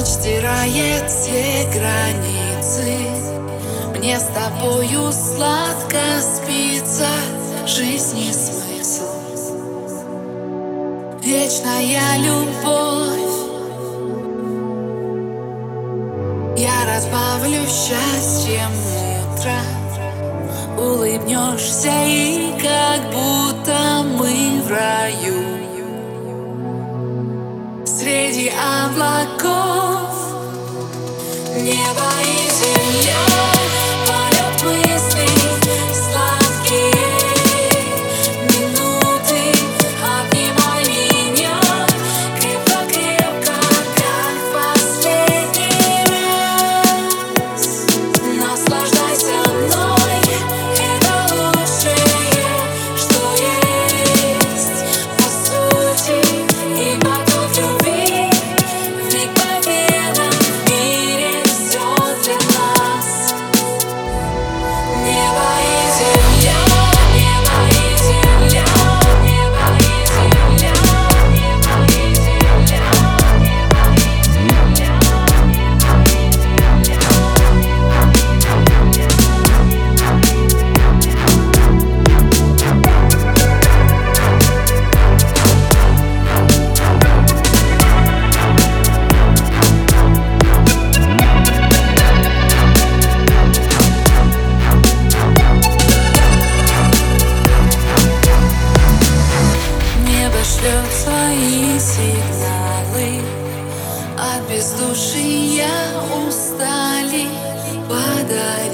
Ночь стирает все границы. Мне с тобою сладко спится. Жизни смысл. Вечная любовь. Я разбавлю счастьем утро Улыбнешься и как будто мы в раю bodies in. Сигналы. От бездушия устали Подари